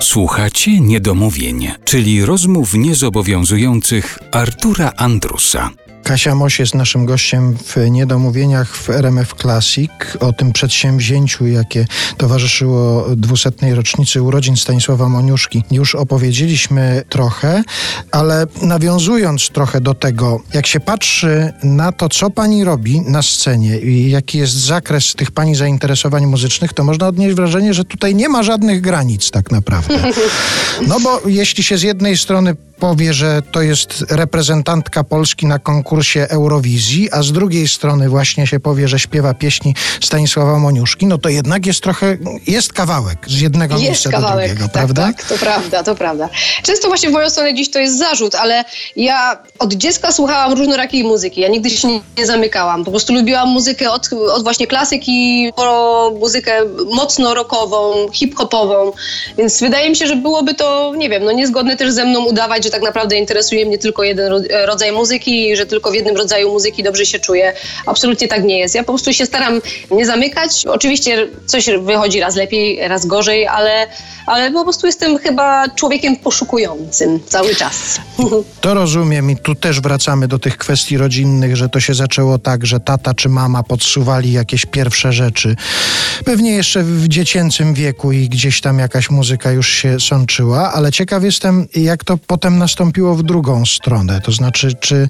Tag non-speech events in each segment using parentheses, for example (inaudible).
Słuchacie Niedomówień, czyli rozmów niezobowiązujących Artura Andrusa. Kasia Moś jest naszym gościem w Niedomówieniach w RMF Classic o tym przedsięwzięciu, jakie towarzyszyło dwusetnej rocznicy urodzin Stanisława Moniuszki. Już opowiedzieliśmy trochę, ale nawiązując trochę do tego, jak się patrzy na to, co pani robi na scenie i jaki jest zakres tych pani zainteresowań muzycznych, to można odnieść wrażenie, że tutaj nie ma żadnych granic tak naprawdę. (laughs) No bo jeśli się z jednej strony powie, że to jest reprezentantka Polski na konkursie Eurowizji, a z drugiej strony właśnie się powie, że śpiewa pieśni Stanisława Moniuszki, no to jednak jest trochę, jest kawałek z jednego jest miejsca kawałek, do drugiego, tak, prawda? Tak, to prawda, to prawda. Często właśnie w moją stronę dziś to jest zarzut, ale ja od dziecka słuchałam różnorakiej muzyki. Ja nigdy się nie, nie zamykałam. Po prostu lubiłam muzykę od, od właśnie klasyki po muzykę mocno rockową, hip-hopową, więc wydaje mi się, że byłoby to, nie wiem, no niezgodne też ze mną udawać, że tak naprawdę interesuje mnie tylko jeden rodzaj muzyki że tylko w jednym rodzaju muzyki dobrze się czuję. Absolutnie tak nie jest. Ja po prostu się staram nie zamykać. Oczywiście coś wychodzi raz lepiej, raz gorzej, ale, ale po prostu jestem chyba człowiekiem poszukującym cały czas. (laughs) To rozumiem i tu też wracamy do tych kwestii rodzinnych, że to się zaczęło tak, że tata czy mama podsuwali jakieś pierwsze rzeczy. Pewnie jeszcze w dziecięcym wieku i gdzieś tam jakaś muzyka już się sączyła, ale ciekaw jestem, jak to potem nastąpiło w drugą stronę. To znaczy, czy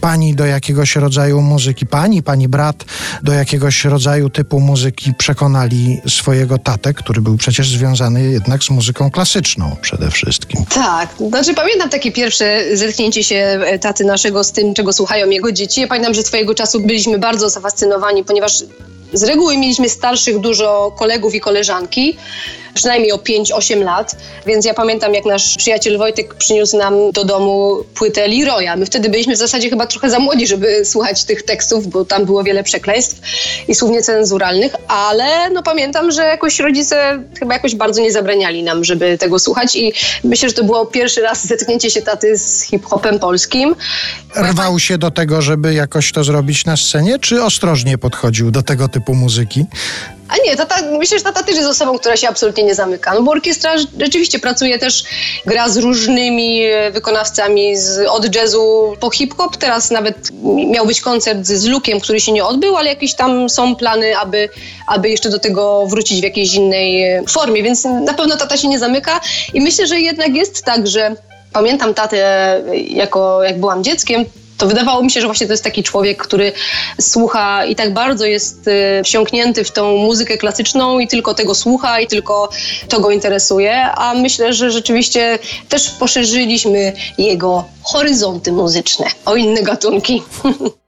pani do jakiegoś rodzaju muzyki, pani, pani brat do jakiegoś rodzaju typu muzyki przekonali swojego tatę, który był przecież związany jednak z muzyką klasyczną przede wszystkim. Tak, znaczy pamiętam takie pierwsze zetknięcie się e, taty naszego z tym, czego słuchają jego dzieci. Ja pamiętam, że swojego czasu byliśmy bardzo zafascynowani, ponieważ z reguły mieliśmy starszych dużo kolegów i koleżanki, przynajmniej o 5-8 lat, więc ja pamiętam, jak nasz przyjaciel Wojtek przyniósł nam do domu płytę Leroya. My wtedy byliśmy w zasadzie chyba trochę za młodzi, żeby słuchać tych tekstów, bo tam było wiele przekleństw i słów niecenzuralnych, ale no pamiętam, że jakoś rodzice chyba jakoś bardzo nie zabraniali nam, żeby tego słuchać i myślę, że to było pierwszy raz zetknięcie się taty z hip-hopem polskim. Rwał się do tego, żeby jakoś to zrobić na scenie, czy ostrożnie podchodził do tego typu muzyki? A nie, tata, myślę, że tata też jest osobą, która się absolutnie nie zamyka. No bo orkiestra rzeczywiście pracuje też, gra z różnymi wykonawcami z, od jazzu po hip-hop. Teraz nawet miał być koncert z Lukiem, który się nie odbył, ale jakieś tam są plany, aby, aby jeszcze do tego wrócić w jakiejś innej formie. Więc na pewno tata się nie zamyka i myślę, że jednak jest tak, że pamiętam tatę jako jak byłam dzieckiem, to wydawało mi się, że właśnie to jest taki człowiek, który słucha i tak bardzo jest y, wsiąknięty w tą muzykę klasyczną i tylko tego słucha i tylko to go interesuje, a myślę, że rzeczywiście też poszerzyliśmy jego horyzonty muzyczne o inne gatunki. (laughs)